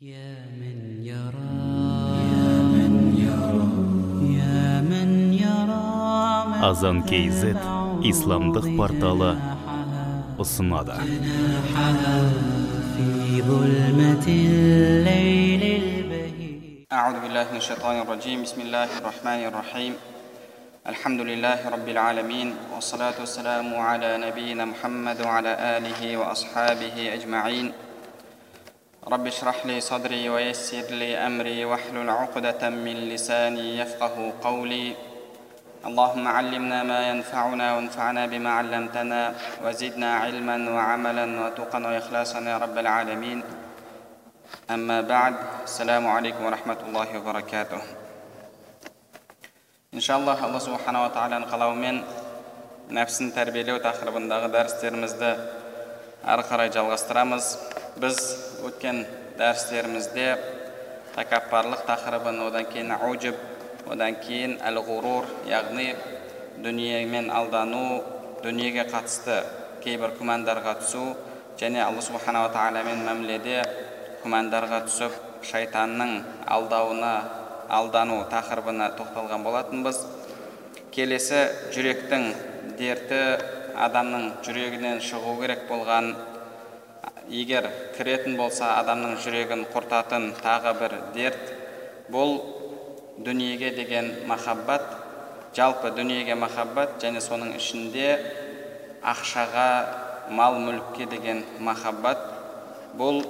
يا من يرى يا من يرى يا من يرى Азан KZ исламдық порталы ұсынады في ظلمة الليل البهيج أعوذ بالله من الشيطان الرجيم بسم الله الرحمن الرحيم الحمد لله رب العالمين والصلاة والسلام على نبينا محمد وعلى آله وأصحابه أجمعين رب اشرح لي صدري ويسر لي أمري واحلل عقدة من لساني يفقه قولي. اللهم علمنا ما ينفعنا وانفعنا بما علمتنا وزدنا علما وعملا وتقا وإخلاصا يا رب العالمين. أما بعد السلام عليكم ورحمة الله وبركاته. إن شاء الله الله سبحانه وتعالى نقلوا من نفسنا تربية وتخربنا دغدار ستيرمزده ары қарай жалғастырамыз. Біз өткен дәрістерімізде тәкаппарлық тақырыбын одан кейін аужуб одан кейін әл ғурур яғни дүниемен алдану дүниеге қатысты кейбір күмәндарға түсу және алла субханала тағаламен мәміледе күмәндарға түсіп шайтанның алдауына алдану тақырыбына тоқталған болатынбыз. Келесі жүректің дерті адамның жүрегінен шығу керек болған егер кіретін болса адамның жүрегін құртатын тағы бір дерт бұл дүниеге деген махаббат жалпы дүниеге махаббат және соның ішінде ақшаға мал мүлікке деген махаббат бұл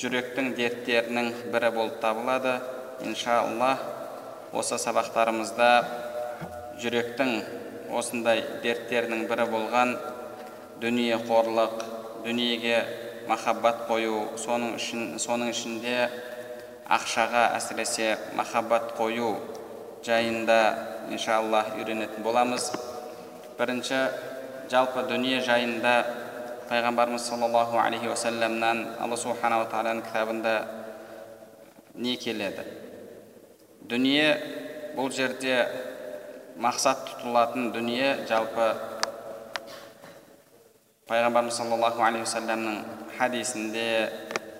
жүректің дерттерінің бірі болып табылады. Иншаллах осы сабақтарымызда жүректің осындай дерттерінің бірі болған дүние қорлық дүниеге махаббат қою соның үшін соның ішінде ақшаға әсіресе махаббат қою жайында иншаллах үйренетін боламыз. Бірінші жалпы дүние жайында пайғамбарымыз саллаллаху алейхи уассаламнан алла субханала тағаланың кітабында не келеді? Дүние бұл жерде мақсат тұтылатын дүние жалпы пайғамбарымыз саллаллаху алейхи уассаламның хадисінде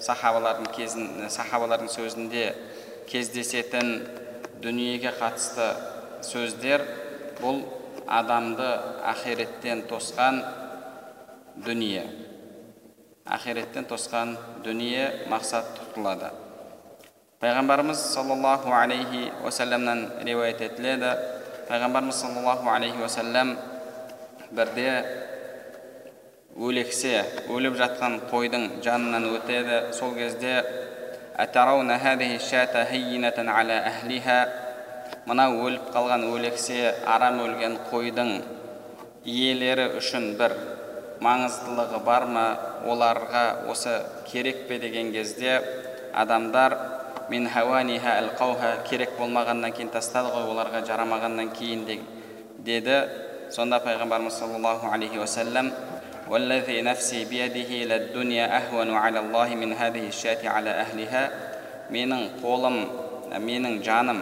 сахабалардың кезін сахабалардың сөзінде кездесетін дүниеге қатысты сөздер бұл адамды ақиреттен тосқан дүние. Ақиреттен тосқан дүние мақсат тұтылады. Пайғамбарымыз саллаллаху алейхи уассаламнан риуаят етіледі. Пайғамбарымыз саллаллаху алейхи уассалам бірде өлексе өліп жатқан қойдың жанынан өтеді сол кезде мынау өліп қалған өлексе арам өлген қойдың иелері үшін бір маңыздылығы бар ма оларға осы керек пе деген кезде адамдар min хауаниха алқауха керек болмағаннан кейін тастады ғой оларға жарамағаннан кейін деді сонда пайғамбарымыз саллаллаху алейхи уассалам والذي نفسي بيده للدنيا أهون على الله من هذه الشاة على أهلها менің қолым менің жаным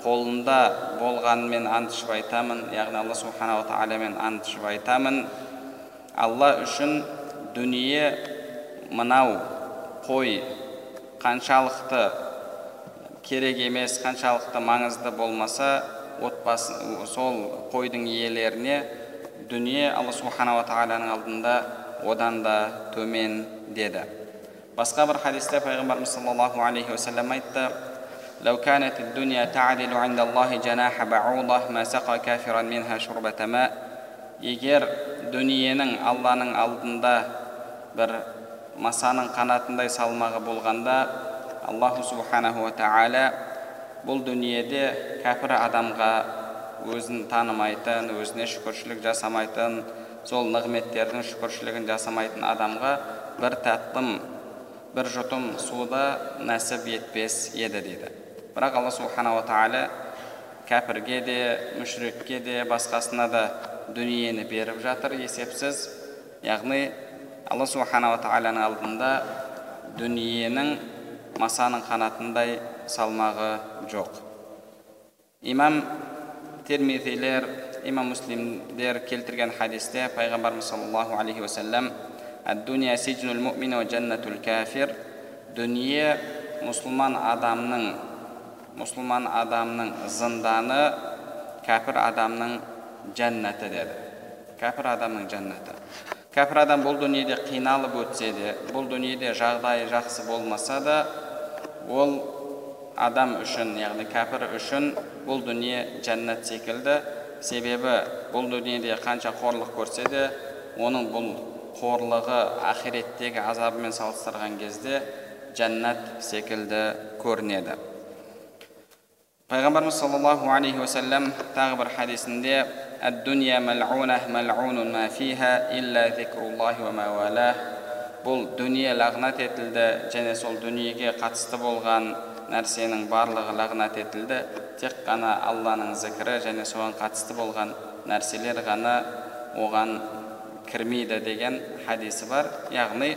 қолында болғанымен ант ішіп айтамын яғни алла субханала тағаламен ант ішіп айтамын алла үшін дүние мынау қой қаншалықты керек емес қаншалықты маңызды болмаса отбасы сол қойдың иелеріне дүние алла субханала тағаланың алдында одан да төмен деді басқа бір хадисте пайғамбарымыз саллаллаху алейхи уассалам айтты لو كانت الدنيا تعدل عند الله جناح بعوضة ما سقى كافرا منها شربة ماء егер дүниенің алланың алдында бір масаның қанатындай салмағы болғанда аллаху субханаху тағала бұл дүниеде кәпір адамға өзін танымайтын өзіне шүкіршілік жасамайтын сол нығметтердің шүкіршілігін жасамайтын адамға бір тәттім бір жұтым суды нәсіп етпес еді дейді бірақ алла субханала тағала кәпірге де мүшрикке де басқасына да дүниені беріп жатыр есепсіз яғни алла субханала тағаланың алдында дүниенің масаның қанатындай салмағы жоқ. Имам термизилер имам муслимдер келтірген хадисте пайғамбарымыз саллаллаху алейхи уассалам дүние мұсылман адамның мұсылман адамның зынданы кәпір адамның жәннаты деді. Кәпір адамның жәннаты кәпір адам бұл дүниеде қиналып өтсе де бұл дүниеде жағдайы жақсы болмаса да ол адам үшін яғни кәпір үшін бұл дүние жәннат секілді. Себебі бұл дүниеде қанша қорлық көрсе де оның бұл қорлығы ақиреттегі азабымен салыстырған кезде жәннат секілді көрінеді. Пайғамбарымыз саллаллаху алейхи уассалам тағы бір хадисінде бұл дүние лағнат етілді және сол дүниеге қатысты болған нәрсенің барлығы лағнат етілді. Тек қана алланың зікірі және соған қатысты болған нәрселер ғана оған кірмейді деген хадисі бар. Яғни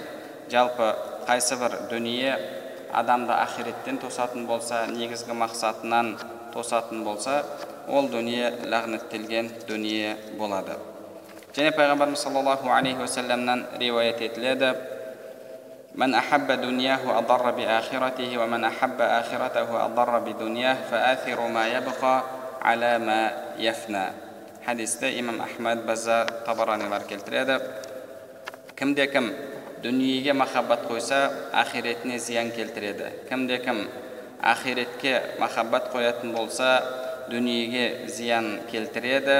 жалпы қайсы бір дүние адамды ақиреттен тосатын болса негізгі мақсатынан тосатын болса ол дүние лағнаттелген дүние болады. Және пайғамбарымыз саллаллаху алейхи уассаламнан риуаят етіледі. من أحب دنياه أضر بآخرته ومن أحب آخرته أضر بدنياه فآثر ما يبقى على ما يفنى хадисті имам ахмад базар табаранилар келтіреді кімде кім дүниеге махаббат қойса ақиретіне зиян келтіреді кімде кім ақиретке махаббат қоятын болса дүниеге зиян келтіреді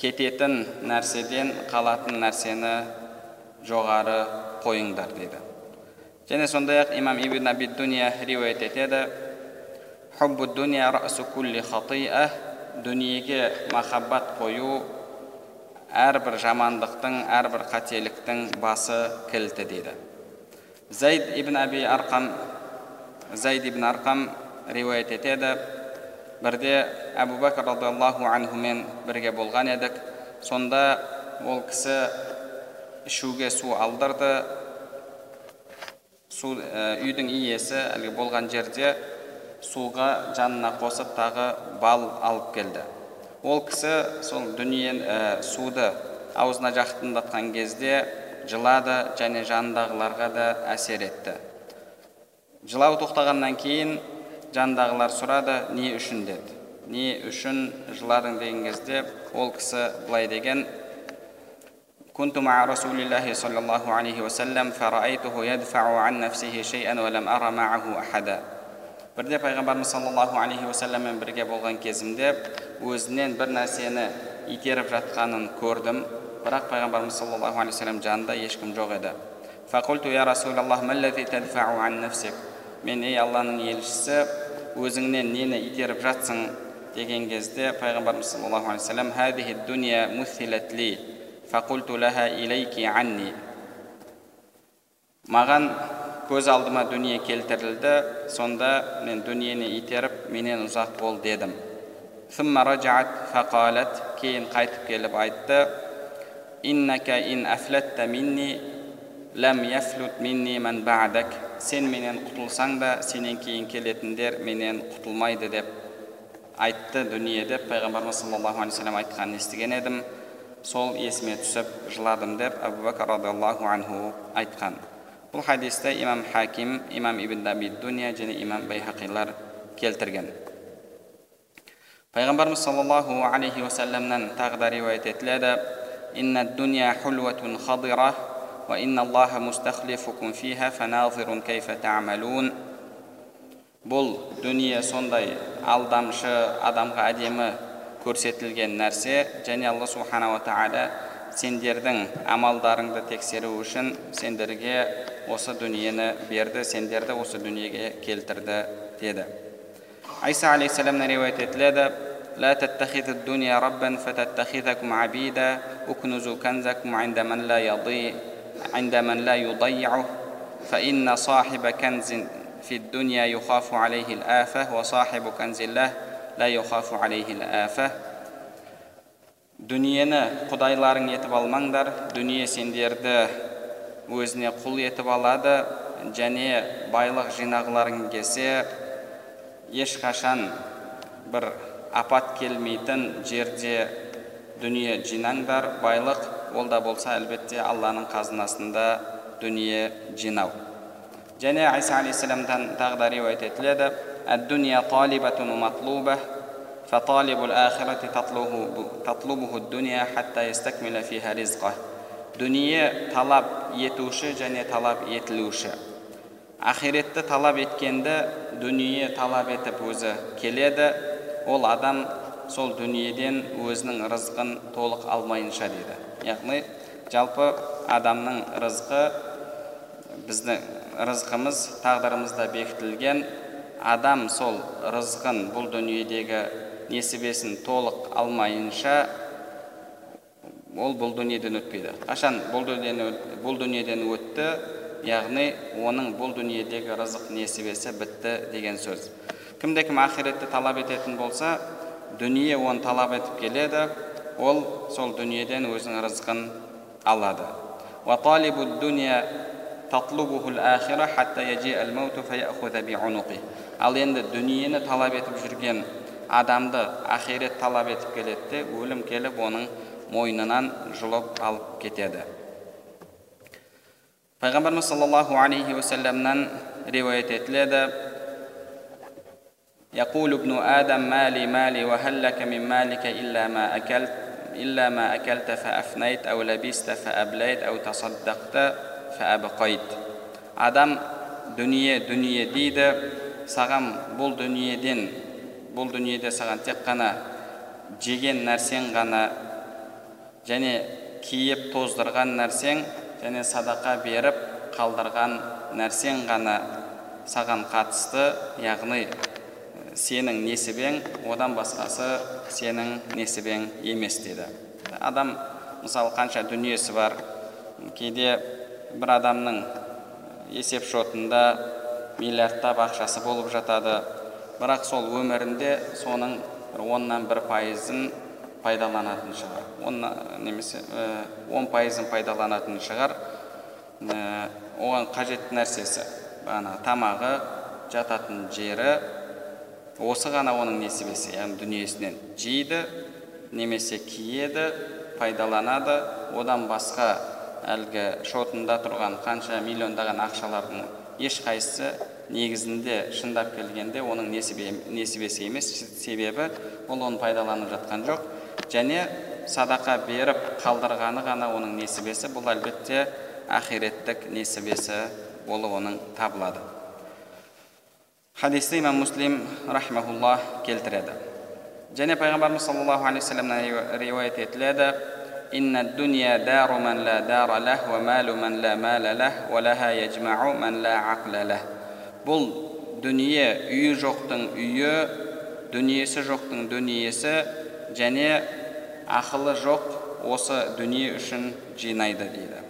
кететін нәрседен қалатын нәрсені жоғары қойыңдар дейді және сондай ақ имам ибн аби дуния риуаят етеді дүниеге махаббат қою әрбір жамандықтың әрбір қателіктің басы кілті дейді зайд ибн аби арқам зайд ибн арқам риуаят етеді бірде әбу бәкір радиаллаху анхумен бірге болған едік сонда ол кісі ішуге су алдырды. Су үйдің иесі әлгі болған жерде суға жанына қосып тағы бал алып келді. Ол кісі сол дүние ә, суды аузына жақындатқан кезде жылады және жанындағыларға да әсер етті. Жылау тоқтағаннан кейін жанындағылар сұрады не үшін? деді. Не үшін жыладың? деген кезде ол кісі былай деген كنت مع رسول الله صلى الله عليه وسلم فرأيته يدفع عن نفسه شيئا ولم أرى معه أحدا бірде пайғамбарымыз саллаллаху алейхи уассаламмен бірге болған кезімде өзінен бір нәрсені итеріп жатқанын көрдім бірақ пайғамбарымыз саллаллаху алейхи вассалам жанында ешкім жоқ еді мен ей алланың елшісі өзіңнен нені итеріп жатсың деген кезде пайғамбарымыз саллаллаху алейхи вассалам маған көз алдыма дүние келтірілді сонда мен дүниені итеріп менен ұзақ бол дедім кейін қайтып келіп айтты сен менен құтылсаң да сенен кейін келетіндер менен құтылмайды деп айтты дүние деп пайғамбарымыз саллаллаху алейхи вассалам айтқанын естіген едім сол есіме түсіп жыладым деп әбу бәкір радиаллаху анху айтқан. Бұл хадисті имам хаким имам ибн аби дуния және имам байхақилар келтірген. Пайғамбарымыз саллаллаху алейхи уассаламнан тағы да риуаят етіледі. Инна дуния хулватун хадира ва инна аллаха мустахлифукум фиха фаназирун кайфа та'малун бұл дүние сондай алдамшы адамға әдемі көрсетілген нәрсе және алла субханала тағала сендердің амалдарыңды тексеру үшін сендерге осы дүниені берді сендерді осы дүниеге келтірді деді айса алейхисаламнан риуаят етіледі لا تتخذ الدنيا ربا فتتخذكم عبيدا اكنزوا كنزكم عند من لا يضيع عند من لا يضيعه فإن صاحب كنز في الدنيا يخاف عليه الآفة وصاحب كنز الله дүниені құдайларың етіп алмаңдар дүние сендерді өзіне құл етіп алады және байлық жинағыларың келсе ешқашан бір апат келмейтін жерде дүние жинаңдар байлық ол да болса әлбетте алланың қазынасында дүние жинау. Және айса алейхисаламдан тағы да риуаят етіледі. الدنيا طالبة ومطلوبة فطالب الآخرة تطلبه, تطلبه الدنيا حتى يستكمل فيها رزقه дүние талап етуші және талап етілуші ақиретті талап еткенді дүние талап етіп өзі келеді ол адам сол дүниеден өзінің рызқын толық алмайынша дейді яғни жалпы адамның рызқы біздің рызқымыз тағдырымызда бекітілген адам сол рызқын бұл дүниедегі несібесін толық алмайынша ол бұл дүниеден өтпейді. Қашан бұл дүниеден, бұл дүниеден өтті? Яғни оның бұл дүниедегі рызық несібесі бітті деген сөз. Кімде кім ақиретті талап ететін болса дүние оны талап етіп келеді ол сол дүниеден өзінің рызқын алады. ал енді дүниені талап етіп жүрген адамды ақирет талап етіп келеді де өлім келіп оның мойнынан жұлып алып кетеді пайғамбарымыз саллаллаху алейхи уассаламнан риуаят етіледі يقول ابن آدم مالي مالي وهل لك من مالك إلا ما أكلت إلا ما أكلت فأفنيت أو لبست فأبليت أو تصدقت фәәбіқайт адам дүние дүние дейді саған бұл дүниеден бұл дүниеде саған тек қана жеген нәрсең ғана және киіп тоздырған нәрсең және садақа беріп қалдырған нәрсең ғана саған қатысты яғни э, сенің несібең одан басқасы сенің несібең емес деді. Адам мысалы қанша дүниесі бар кейде бір адамның есеп шотында миллиардтап ақшасы болып жатады. Бірақ сол өмірінде соның оннан бір пайызын пайдаланатын шығар. Он немесе он пайызын пайдаланатын шығар. Оған қажетті нәрсесі ана тамағы жататын жері осы ғана оның несібесі яғни дүниесінен жейді немесе киеді пайдаланады. Одан басқа әлгі шотында тұрған қанша миллиондаған ақшалардың ешқайсысы негізінде шындап келгенде оның несібесі емес себебі ол оны пайдаланып жатқан жоқ. Және садақа беріп қалдырғаны ғана оның несібесі бұл әлбетте ақиреттік несібесі болып оның табылады. Хадисті имам муслим рахмаулла келтіреді. Және пайғамбарымыз саллаллаху алейхи вассаламнан риуаят етіледі. إن الدنيا دار من لا دار له ومال من لا مال له ولها يجمع من لا عقل له бұл дүние үйі жоқтың үйі дүниесі жоқтың дүниесі және ақылы жоқ осы дүние үшін жинайды дейді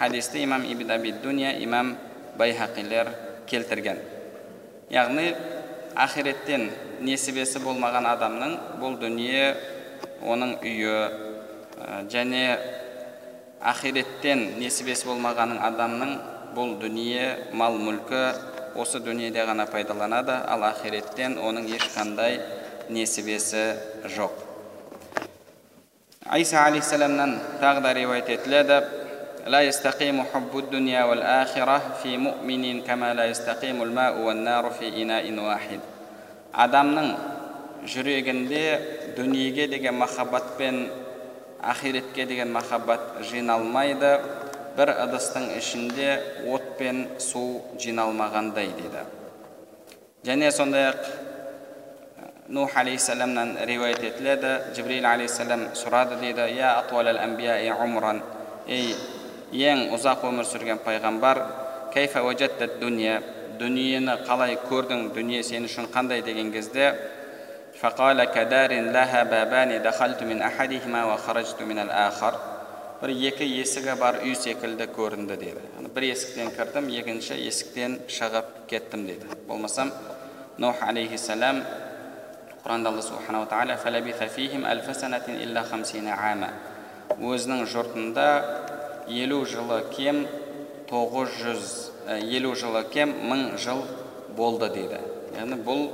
хадисті имам ибн аби дуния имам байхақилер келтірген яғни ақиреттен несібесі болмаған адамның бұл дүние оның үйі және ақиреттен несібесі болмаған адамның бұл дүние мал мүлкі осы дүниеде ғана пайдаланады ал ақиреттен оның ешқандай несібесі жоқ айса алейхисаламнан тағы да риуаят етіледі لا يستقيم حب الدنيا والآخرة في مؤمن كما لا يستقيم الماء والنار في إناء واحد адамның жүрегінде дүниеге деген махаббат пен ақиретке деген махаббат жиналмайды. Бір ыдыстың ішінде от пен су жиналмағандай дейді. Және сондай ақ нух алейхисаламнан риуаят етіледі. Жібрил алейхисалам сұрады дейді я умран ей ең ұзақ өмір сүрген пайғамбар кайфа дүния дүниені қалай көрдің дүние сен үшін қандай? деген кезде فقال كدار لها بابان دخلت من أحدهما وخرجت من الآخر бір екі есігі бар үй секілді көрінді деді бір есіктен кірдім екінші есіктен шығып кеттім деді болмасам нух алейхисалам құранда алла субханала тағала өзінің жұртында елу жылы кем тоғыз жүз елу жылы кем мың жыл болды дейді яғни бұл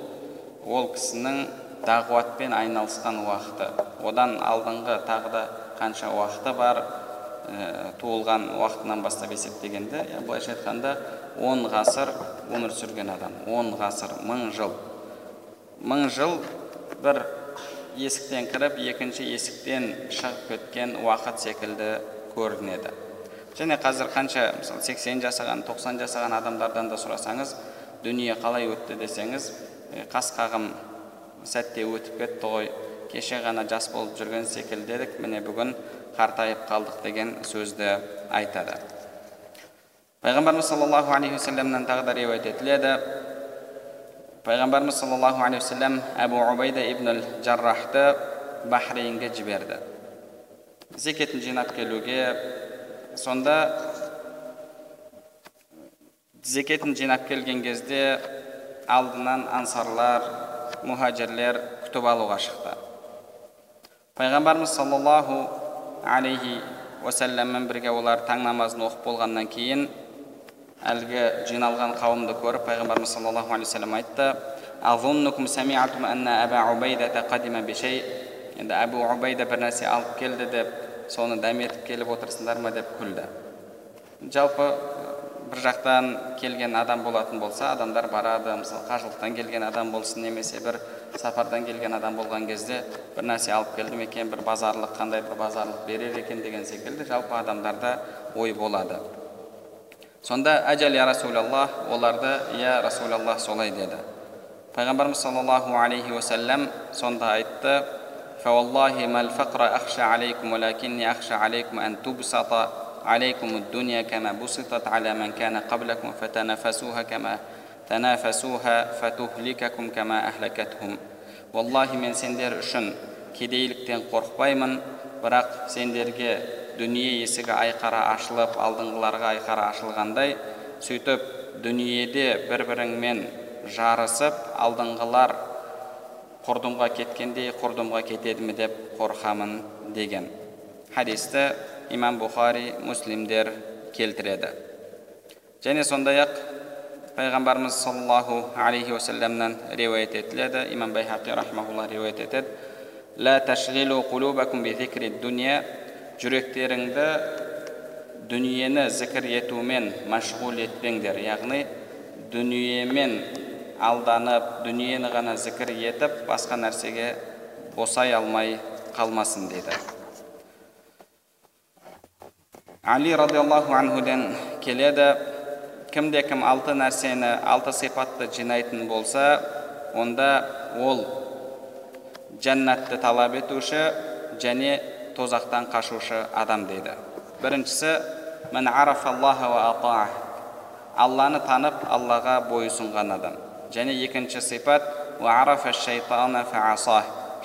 ол кісінің дағуатпен айналысқан уақыты. Одан алдыңғы тағы да қанша уақыты бар ә, туылған уақытынан бастап есептегенде былайша айтқанда он ғасыр өмір сүрген адам. Он ғасыр мың жыл. Мың жыл бір есіктен кіріп екінші есіктен шығып кеткен уақыт секілді көрінеді. Және қазір қанша мысалы 80 жасаған 90 жасаған адамдардан да сұрасаңыз дүние қалай өтті десеңіз қас қағым сәтте өтіп кетті ғой. Кеше ғана жас болып жүрген секілді едік міне бүгін қартайып қалдық деген сөзді айтады. Пайғамбарымыз саллаллаху алейхи уассаламнан тағы да риуаят етіледі. Пайғамбарымыз саллаллаху алейхи уассалам әбу убайда ибн жаррахты бахрейнге жіберді. Зекетін жинап келуге сонда зекетін жинап келген кезде алдынан ансарлар мұхажирлер күтіп алуға шықты пайғамбарымыз саллаллаху алейхи уассаламмен бірге олар таң намазын оқып болғаннан кейін әлгі жиналған қауымды көріп пайғамбарымыз саллаллаху алейхи вассалам айтты енді әбу убайда бір нәрсе алып келді деп соны дәметіп келіп отырсыңдар ма деп күлді жалпы бір жақтан келген адам болатын болса адамдар барады мысалы қажылықтан келген адам болсын немесе бір сапардан келген адам болған кезде бір нәрсе алып келдім екен бір базарлық қандай бір базарлық берер екен деген секілді жалпы адамдарда ой болады сонда әжәл я расулаллах оларды я расулаллах солай деді пайғамбарымыз саллаллаху алейхи уассалам сонда айтты فوالله ما الفقر أخشى عليكم ولكني أخشى عليكم أن تبسط عليكم الدنيا كما بسطت على من كان قبلكم فتنافسوها كما تنافسوها فتهلككم كما أهلكتهم والله мен сендер үшін кедейліктен қорықпаймын бірақ сендерге дүние есігі айқара ашылып алдыңғыларға айқара ашылғандай сөйтіп дүниеде бір біріңмен жарысып алдыңғылар құрдымға кеткендей құрдымға кетеді ме деп қорқамын деген хадисті имам бұхари муслимдер келтіреді және сондай ақ пайғамбарымыз саллаллаху алейхи уассаламнан риуаят етіледі имам байхақи рахмаулла риуаят етеді қулубакум дуния жүректеріңді дүниені зікір етумен машғул етпеңдер яғни дүниемен алданып дүниені ғана зікір етіп басқа нәрсеге босай алмай қалмасын дейді али радиаллаху анхуден келеді кімде кім алты нәрсені алты сипатты жинайтын болса онда ол жәннатты талап етуші және тозақтан қашушы адам дейді біріншісі алланы танып аллаға бойұсынған адам және екінші сипат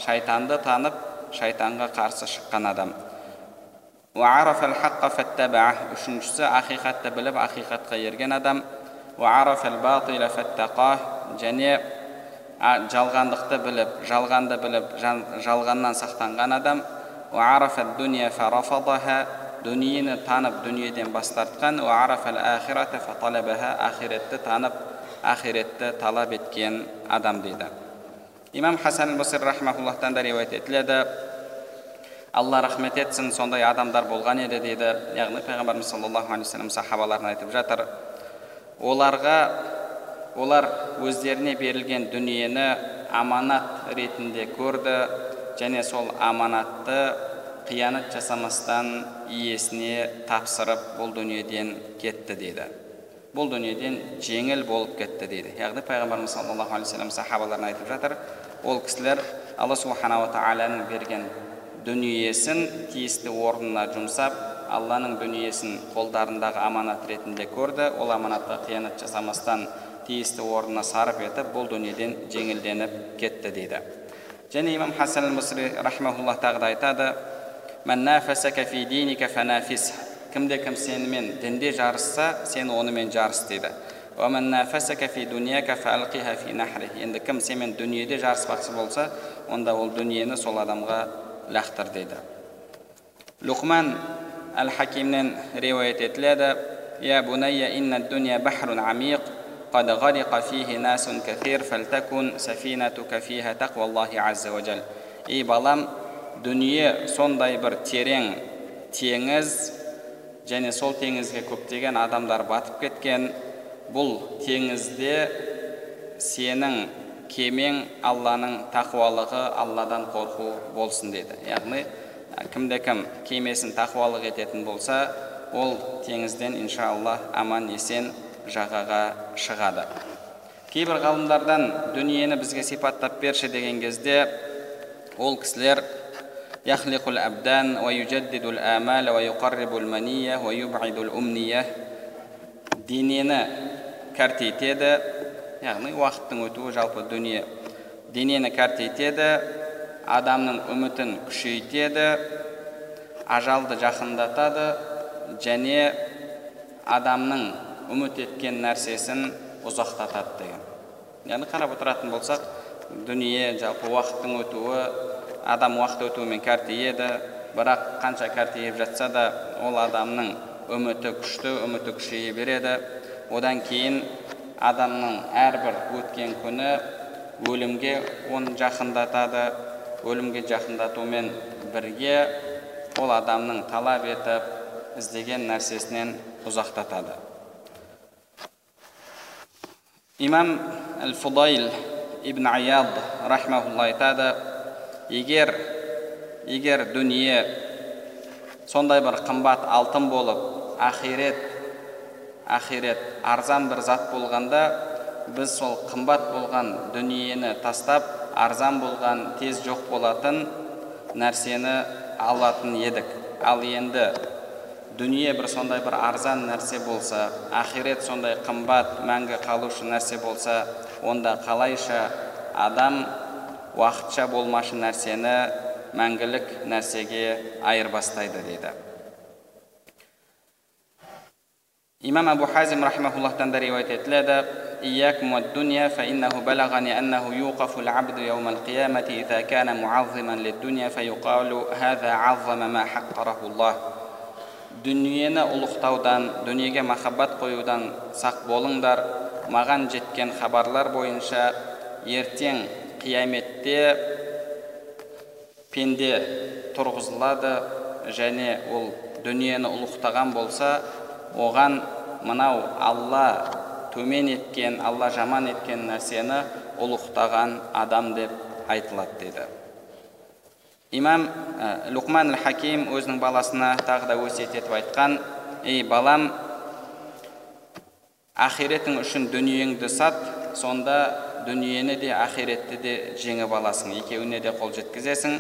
шайтанды танып шайтанға қарсы шыққан адам үшіншісі ақиқатты біліп ақиқатқа ерген адам және жалғандықты біліп жалғанды біліп жалғаннан сақтанған адам дүниені танып дүниеден бас тартқан ақиретті танып ақиретті талап еткен адам дейді имам хасан басир рахмауллахтан да риуаят етіледі алла рахмет етсін сондай адамдар болған еді дейді яғни пайғамбарымыз саллаллаху алейхи вассалам сахабаларына айтып жатыр. Оларға олар өздеріне берілген дүниені аманат ретінде көрді және сол аманатты қиянат жасамастан иесіне тапсырып бұл дүниеден кетті дейді. Бұл дүниеден жеңіл болып кетті дейді. Яғни пайғамбарымыз саллаллаху алейхи вассалам сахабаларына айтып жатыр ол кісілер алла субханала тағаланың берген дүниесін тиісті орнына жұмсап алланың дүниесін қолдарындағы аманат ретінде көрді ол аманатқа қиянат жасамастан тиісті орнына сарып етіп бұл дүниеден жеңілденіп кетті дейді. Және имам хасан мұсри рахмаулла тағы да айтады кімде кім сенімен дінде жарысса сен онымен жарыс дейді. Енді кім сенімен дүниеде жарыспақшы болса онда ол дүниені сол адамға лақтыр дейді лұқман әл хакимнен риуаят етіледі يا بني إن الدنيا بحر عميق قد غرق فيه ناس كثير فلتكن سفينتك فيها تقوى الله عز وجل ей балам дүние сондай бір терең теңіз және сол теңізге көптеген адамдар батып кеткен бұл теңізде сенің кемең алланың тақуалығы алладан қорқу болсын деді яғни кімде кім кемесін тақуалық ететін болса ол теңізден иншалла аман есен жағаға шығады кейбір ғалымдардан дүниені бізге сипаттап берші деген кезде ол кісілер يخلق الأبدان ويجدد الآمال ويقرب المنية ويبعد الأمنية денені кәртейтеді яғни уақыттың өтуі жалпы дүние. Денені кәртейтеді адамның үмітін күшейтеді ажалды жақындатады және адамның үміт еткен нәрсесін ұзақтатады деген. Яғни қарап отыратын болсақ дүние жалпы уақыттың өтуі адам уақыт өтуімен кәртейеді бірақ қанша кәртейіп жатса да ол адамның үміті күшті үміті күшейе береді. Одан кейін адамның әрбір өткен күні өлімге оны жақындатады. Өлімге жақындатумен бірге ол адамның талап етіп іздеген нәрсесінен ұзақтатады. Имам әл фудайл ибн аяд рахмаулла айтады егер егер дүние сондай бір қымбат алтын болып ақирет ақирет арзан бір зат болғанда біз сол қымбат болған дүниені тастап арзан болған тез жоқ болатын нәрсені алатын едік. Ал енді дүние бір сондай бір арзан нәрсе болса ақирет сондай қымбат мәңгі қалушы нәрсе болса онда қалайша адам уақытша болмашы нәрсені мәңгілік нәрсеге айырбастайды дейді. имам абу хазим рахмауллахтан да риуаят етіледі إياكم والدنيا فإنه بلغني أنه يوقف العبد يوم القيامة إذا كان معظما للدنيا فيقال هذا عظم ما حقره الله дүниені ұлықтаудан дүниеге махаббат қоюдан сақ болыңдар маған жеткен хабарлар бойынша ертең қияметте пенде тұрғызылады және ол дүниені ұлықтаған болса оған мынау алла төмен еткен алла жаман еткен нәрсені ұлықтаған адам деп айтылады деді. Имам ә, лұқман әл хаким өзінің баласына тағы да өсиет етіп айтқан ей балам ақиретің үшін дүниеңді сат сонда дүниені де ақиретті де жеңіп аласың екеуіне де қол жеткізесің.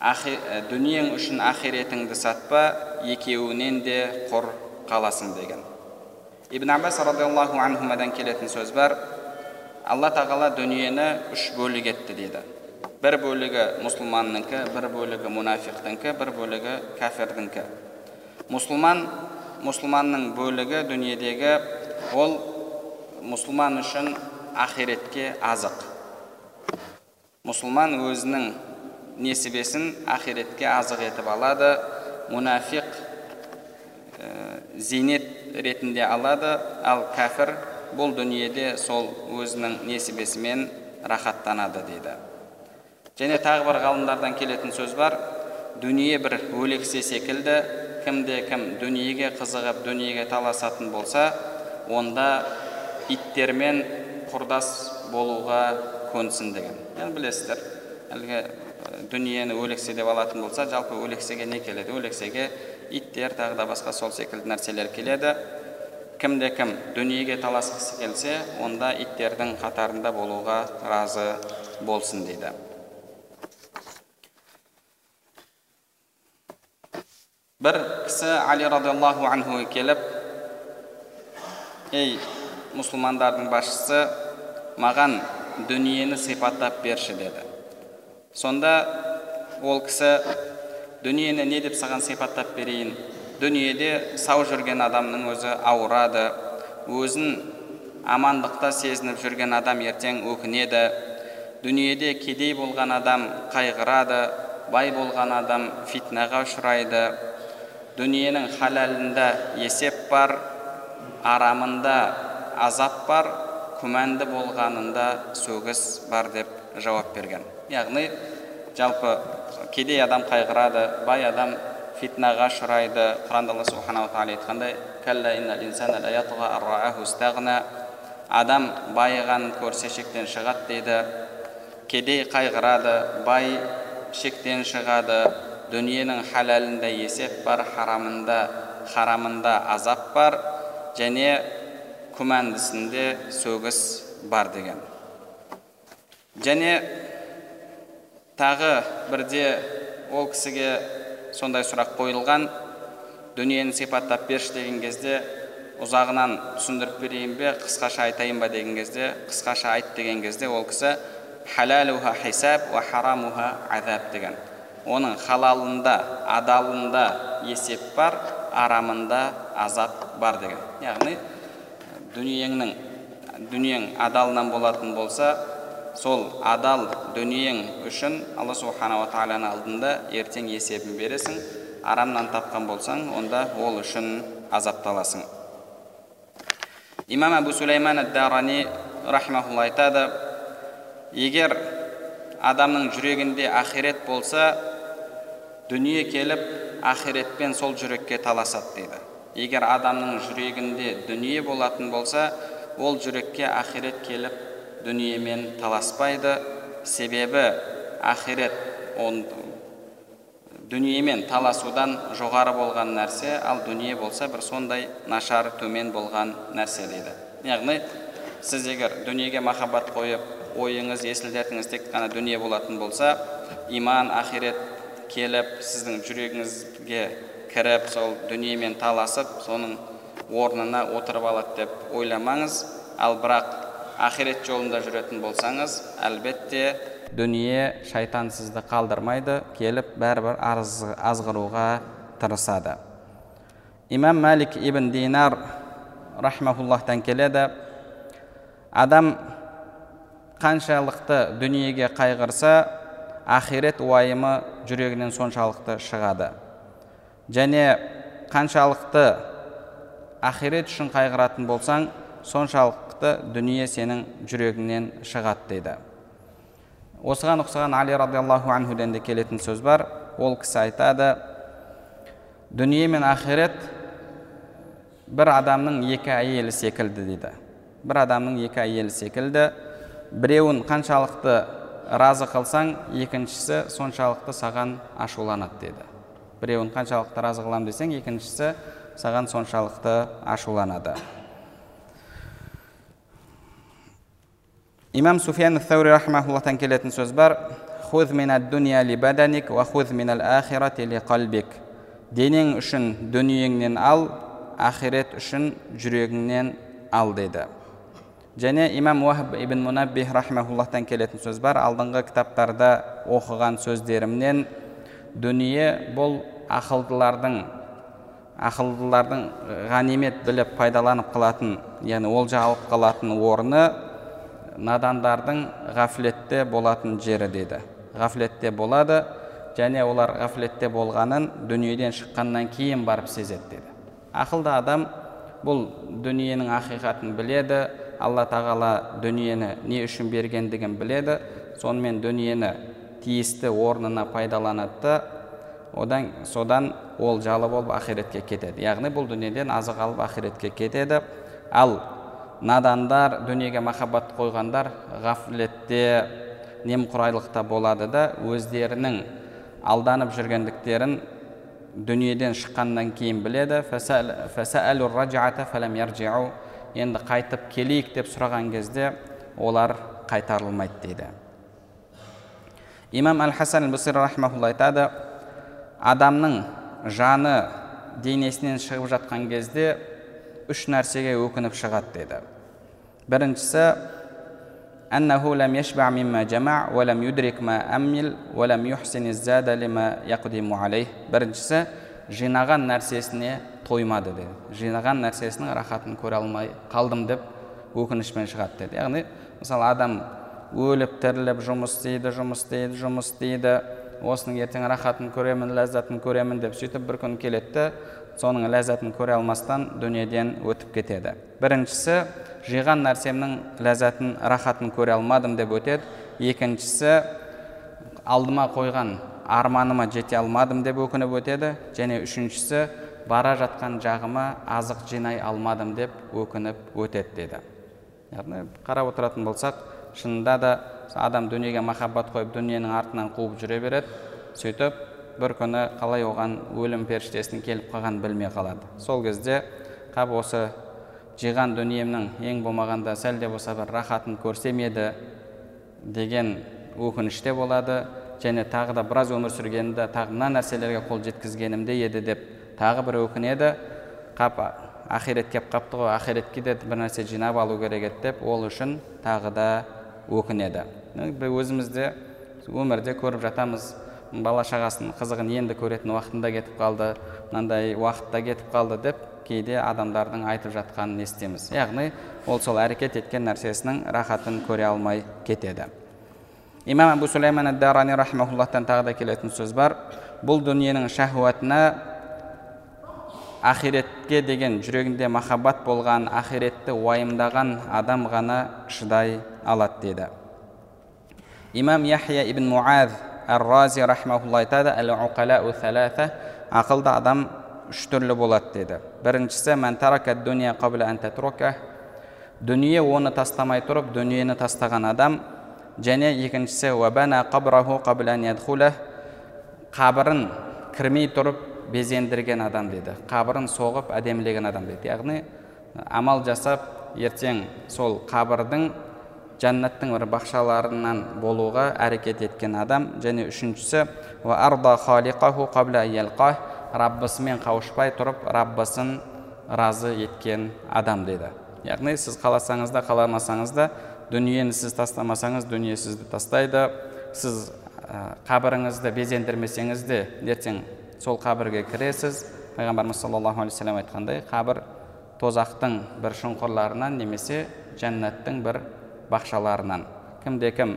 Ахи, ә, дүниең үшін ақиретіңді сатпа екеуінен де құр қаласың деген. Ибн аббас радиаллаху анхумадан келетін сөз бар алла тағала дүниені үш бөлік етті дейді бір бөлігі мұсылманныкі бір бөлігі мұнафиқтікі бір бөлігі кәфірдікі мұсылман мұсылманның бөлігі дүниедегі ол мұсылман үшін ақиретке азық мұсылман өзінің несібесін ақиретке азық етіп алады мұнафиқ зейнет ретінде алады. Ал кәфір бұл дүниеде сол өзінің несібесімен рахаттанады дейді. Және тағы бір ғалымдардан келетін сөз бар. Дүние бір өлексе секілді кімде кім дүниеге қызығып дүниеге таласатын болса онда иттермен құрдас болуға көнсін деген енді білесіздер әлгі дүниені өлексе деп алатын болса жалпы өлексеге не келеді? Өлексеге иттер тағы да басқа сол секілді нәрселер келеді. Кімде кім дүниеге таласқысы келсе онда иттердің қатарында болуға разы болсын дейді. Бір кісі али радиаллаху анхуға келіп ей мұсылмандардың басшысы маған дүниені сипаттап берші деді. Сонда ол кісі дүниені не деп саған сипаттап берейін. Дүниеде сау жүрген адамның өзі ауырады. Өзін амандықта сезініп жүрген адам ертең өкінеді. Дүниеде кедей болған адам қайғырады. Бай болған адам фитнаға ұшырайды. Дүниенің халалында есеп бар арамында азап бар күмәнді болғанында сөгіс бар деп жауап берген. Яғни жалпы кедей адам қайғырады бай адам фитнаға ұшырайды. Құранда алла субханала тағала айтқандай адам байығанын көрсе шектен шығады дейді. Кедей қайғырады бай шектен шығады. Дүниенің халалында есеп бар харамында харамында азап бар. Және күмәндісінде сөгіс бар деген. Және тағы бірде ол кісіге сондай сұрақ қойылған. Дүниені сипаттап берші деген кезде ұзағынан түсіндіріп берейін бе қысқаша айтайын ба деген кезде қысқаша айт деген кезде ол кісі халалуха хисаб уа харамуха азаб деген. Оның халалында адалында есеп бар арамында азап бар деген. Яғни дүниеңнің дүниең адалынан болатын болса сол адал дүниең үшін алла субханала тағаланың алдында ертең есебін бересің арамнан тапқан болсаң онда ол үшін азапталасың. Имам әбу сулейман дарани рахмаулла айтады егер адамның жүрегінде ақирет болса дүние келіп ақиретпен сол жүрекке таласады дейді. Егер адамның жүрегінде дүние болатын болса ол жүрекке ақирет келіп дүниемен таласпайды. Себебі ақирет он дүниемен таласудан жоғары болған нәрсе ал дүние болса бір сондай нашар төмен болған нәрсе дейді. Яғни сіз егер дүниеге махаббат қойып ойыңыз есіл дертіңіз тек қана дүние болатын болса иман ақирет келіп сіздің жүрегіңізге кіріп сол дүниемен таласып соның орнына отырып алады деп ойламаңыз. Ал бірақ ақирет жолында жүретін болсаңыз әлбетте дүние шайтан сізді қалдырмайды келіп бәрібір азғыруға тырысады. Имам мәлик ибн динар рахмауллахтан келеді. Адам қаншалықты дүниеге қайғырса ақирет уайымы жүрегінен соншалықты шығады. Және қаншалықты ақирет үшін қайғыратын болсаң соншалықты дүние сенің жүрегіңнен шығады дейді. Осыған ұқсаған али радиаллаху анхуден де келетін сөз бар. Ол кісі айтады дүние мен ақирет бір адамның екі әйелі секілді дейді. Бір адамның екі әйелі секілді. Біреуін қаншалықты разы қылсаң екіншісі соншалықты саған ашуланады деді біреуін қаншалықты разы қыламын десең екіншісі саған соншалықты ашуланады. Имам суфиян тәури рахмауллахтан келетін сөз бар. Баданик денең үшін дүниеңнен ал ақирет үшін жүрегіңнен ал деді және имам уахб ибн мунаббих рахмауллахтан келетін сөз бар. Алдыңғы кітаптарда оқыған сөздерімнен дүние бұл ақылдылардың ақылдылардың ғанимет біліп пайдаланып қалатын яғни олжа алып қалатын орны надандардың ғафлетте болатын жері деді. Ғафлетте болады және олар ғафлетте болғанын дүниеден шыққаннан кейін барып сезеді деді. Ақылды адам бұл дүниенің ақиқатын біледі алла тағала дүниені не үшін бергендігін біледі сонымен дүниені тиісті орнына пайдаланады да одан содан ол жалы болып ақиретке кетеді. Яғни бұл дүниеден азық алып ақиретке кетеді. Ал надандар дүниеге махаббат қойғандар ғафлетте немқұрайлықта болады да өздерінің алданып жүргендіктерін дүниеден шыққаннан кейін біледі. Енді қайтып келейік деп сұраған кезде олар қайтарылмайды дейді. Имам әл хасан айтады адамның жаны денесінен шығып жатқан кезде үш нәрсеге өкініп шығады деді біріншісі أنه لم يشبع مما جمع ولم يدرك ما أمل ولم يحسن الزاد لما يقدم عليه біріншісі жинаған нәрсесіне тоймады деді жинаған нәрсесінің рахатын көре алмай қалдым деп өкінішпен шығады деді яғни мысалы адам өліп тіріліп жұмыс істейді жұмыс істейді жұмыс істейді осының ертең рахатын көремін ләззатын көремін деп сөйтіп бір күн келеді соның ләззатын көре алмастан дүниеден өтіп кетеді. Біріншісі жиған нәрсемнің ләззатын рахатын көре алмадым деп өтеді. Екіншісі алдыма қойған арманыма жете алмадым деп өкініп өтеді. Және үшіншісі бара жатқан жағыма азық жинай алмадым деп өкініп өтеді деді. Яғни қарап отыратын болсақ шынында да адам дүниеге махаббат қойып дүниенің артынан қуып жүре береді. Сөйтіп бір күні қалай оған өлім періштесінің келіп қалғанын білмей қалады. Сол кезде қап осы жиған дүниемнің ең болмағанда сәл де болса бір рахатын көрсем еді деген өкініш те болады және тағы да біраз өмір сүргенімде тағы мына нәрселерге қол жеткізгенімде еді деп тағы бір өкінеді. Қап ақирет келіп қалыпты ғой ақиретке де бір нәрсе жинап алу керек еді деп ол үшін тағы да өкінеді. Өзіміз де өмірде көріп жатамыз. Бала шағасының қызығын енді көретін уақытында кетіп қалды мынандай уақытта кетіп қалды деп кейде адамдардың айтып жатқанын естиміз. Яғни ол сол әрекет еткен нәрсесінің рахатын көре алмай кетеді. Имам абу сулейман дарани рахмауллахтан тағы да келетін сөз бар. Бұл дүниенің шахуатына ақиретке деген жүрегінде махаббат болған ақиретті уайымдаған адам ғана шыдай алады деді. Имам яхия ибн муаз ар рази рахмаулла айтады ақылды адам үш түрлі болады деді біріншісі дүние оны тастамай тұрып дүниені тастаған адам және екіншісі қабірін кірмей тұрып безендірген адам деді қабірін соғып әдемілеген адам деді яғни амал жасап ертең сол қабірдің жәннаттың бір бақшаларынан болуға әрекет еткен адам және үшіншісі раббысымен қауышпай тұрып раббысын разы еткен адам деді яғни сіз қаласаңыз да қаламасаңыз да дүниені сіз тастамасаңыз дүние сізді тастайды сіз қабіріңізді безендірмесеңіз де ертең сол қабірге кіресіз пайғамбарымыз саллаллаху алейхи айтқандай қабір тозақтың бір шұңқырларынан немесе жәннаттың бір бақшаларынан. Кімде кім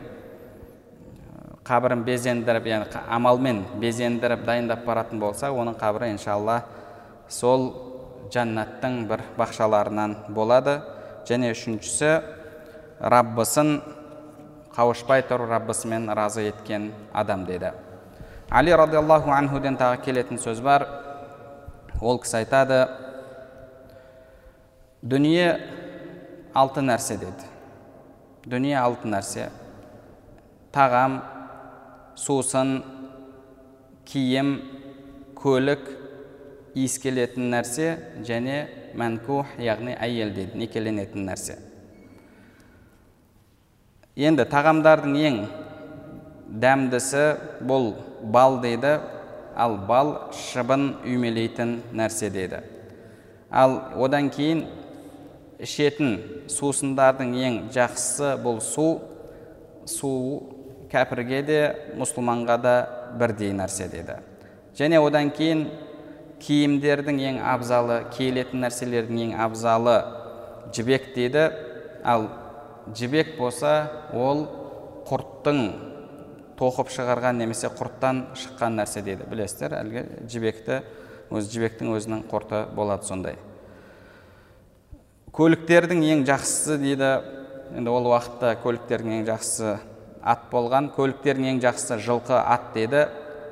қабірін безендіріп яғни амалмен безендіріп дайындап баратын болса оның қабірі иншалла сол жәннаттың бір бақшаларынан болады. Және үшіншісі раббысын қауышпай тұрып раббысымен разы еткен адам деді. Али радиаллаху анхуден тағы келетін сөз бар. Ол кісі айтады дүние алты нәрсе деді дүние алты нәрсе. Тағам сусын киім көлік иіскелетін нәрсе және мәнкух яғни әйел дейді некеленетін нәрсе. Енді тағамдардың ең дәмдісі бұл бал дейді. Ал бал шыбын үймелейтін нәрсе дейді. Ал одан кейін ішетін сусындардың ең жақсысы бұл су. Су кәпірге де мұсылманға да бірдей нәрсе деді. Және одан кейін киімдердің ең абзалы киілетін нәрселердің ең абзалы жібек дейді ал жібек болса ол құрттың тоқып шығарған немесе құрттан шыққан нәрсе дейді білесіздер әлгі жібекті өз жібектің өзінің құрты болады сондай. Көліктердің ең жақсысы дейді. Енді ол уақытта көліктердің ең жақсысы ат болған көліктердің ең жақсысы жылқы ат деді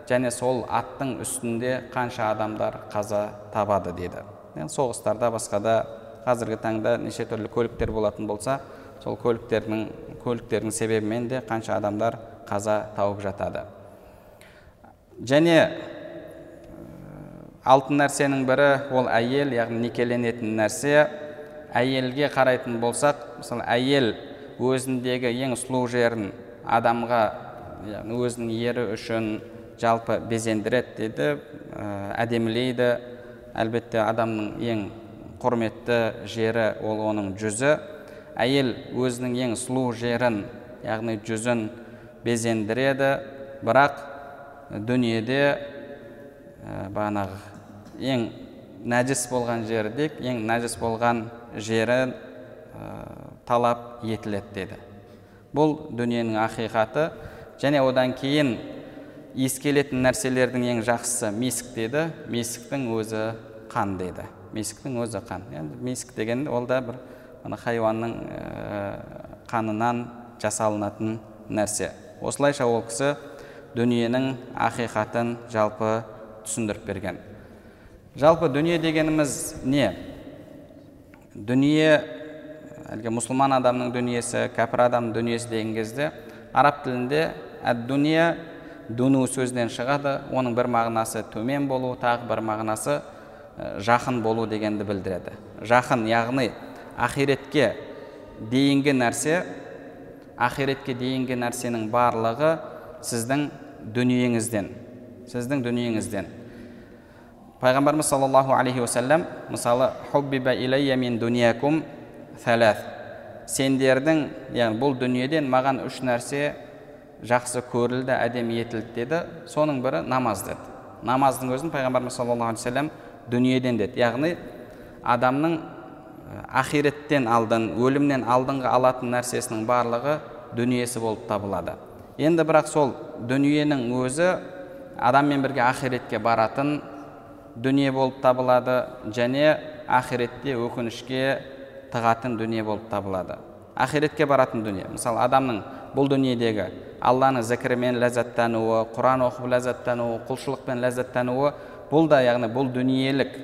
және сол аттың үстінде қанша адамдар қаза табады деді соғыстарда басқада қазіргі таңда неше түрлі көліктер болатын болса сол көліктердің көліктердің себебімен де қанша адамдар қаза тауып жатады. Және алтын нәрсенің бірі ол әйел яғни некеленетін нәрсе. Әйелге қарайтын болсақ мысалы әйел өзіндегі ең сұлу жерін адамға өзінің ері үшін жалпы безендіреді дейді әдемілейді. Әлбетте адамның ең құрметті жері ол оның жүзі. Әйел өзінің ең сұлу жерін яғни жүзін безендіреді. Бірақ дүниеде бағанағы ең нәжіс болған жері дейік ең нәжіс болған жерін талап етіледі деді. Бұл дүниенің ақиқаты және одан кейін иіскелетін нәрселердің ең жақсысы месік деді. Месіктің өзі қан деді. Месіктің өзі қан. Енді месік деген ол да бір ана хайуанның ә, қанынан жасалынатын нәрсе. Осылайша ол кісі дүниенің ақиқатын жалпы түсіндіріп берген. Жалпы дүние дегеніміз не? Дүние әлгі мұсылман адамның дүниесі кәпір адамның дүниесі деген кезде араб тілінде әд дүния дуну сөзінен шығады. Оның бір мағынасы төмен болу тағы бір мағынасы жақын болу дегенді білдіреді. Жақын яғни ақиретке дейінгі нәрсе ақиретке дейінгі нәрсенің барлығы сіздің дүниеңізден сіздің дүниеңізден. Пайғамбарымыз саллаллаху алейхи уассалам мысалы хуббиба иlayya мин дуниякум сендердің яғни бұл дүниеден маған үш нәрсе жақсы көрілді әдемі етілді деді соның бірі намаз деді намаздың өзін пайғамбарымыз саллаллаху алейхи вассалам дүниеден деді яғни адамның ақиреттен алдын өлімнен алдыңғы алатын нәрсесінің барлығы дүниесі болып табылады енді бірақ сол дүниенің өзі адаммен бірге ақиретке баратын дүние болып табылады және ақиретте өкінішке тығатын дүние болып табылады. Ақиретке баратын дүние. Мысалы адамның бұл дүниедегі алланы зікірімен ләззаттануы құран оқып ләззаттануы құлшылықпен ләззаттануы бұл да яғни бұл дүниелік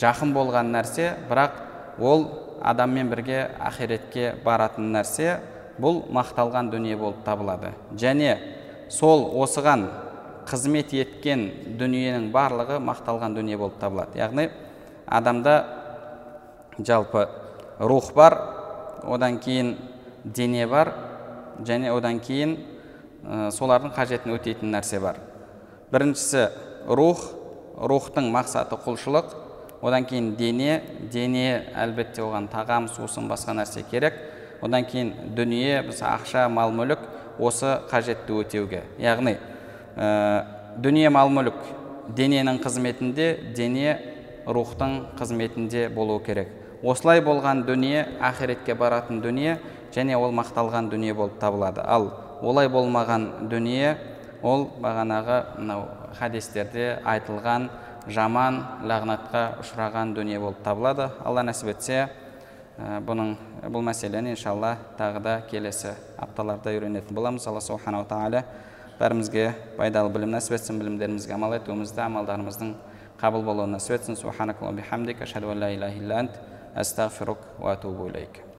жақын болған нәрсе бірақ ол адаммен бірге ақиретке баратын нәрсе бұл мақталған дүние болып табылады. Және сол осыған қызмет еткен дүниенің барлығы мақталған дүние болып табылады. Яғни адамда жалпы рух бар одан кейін дене бар және одан кейін солардың қажетін өтейтін нәрсе бар. Біріншісі рух. Рухтың мақсаты құлшылық. Одан кейін дене. Дене әлбетте оған тағам сусын басқа нәрсе керек. Одан кейін дүние біз ақша мал мүлік осы қажетті өтеуге. Яғни ә, дүние мал мүлік дененің қызметінде дене рухтың қызметінде болу керек. Осылай болған дүние ақиретке баратын дүние және ол мақталған дүние болып табылады. Ал олай болмаған дүние ол бағанағы мынау хадистерде айтылған жаман лағнатқа ұшыраған дүние болып табылады. Алла нәсіп етсе бұның бұл мәселені иншалла тағы да келесі апталарда үйренетін боламыз. Алла субханала тағала бәрімізге пайдалы білім нәсіп етсін білімдерімізге амал етуімізді амалдарымыздың қабыл болуын нәсіп етсін. Астағфирук уа атубу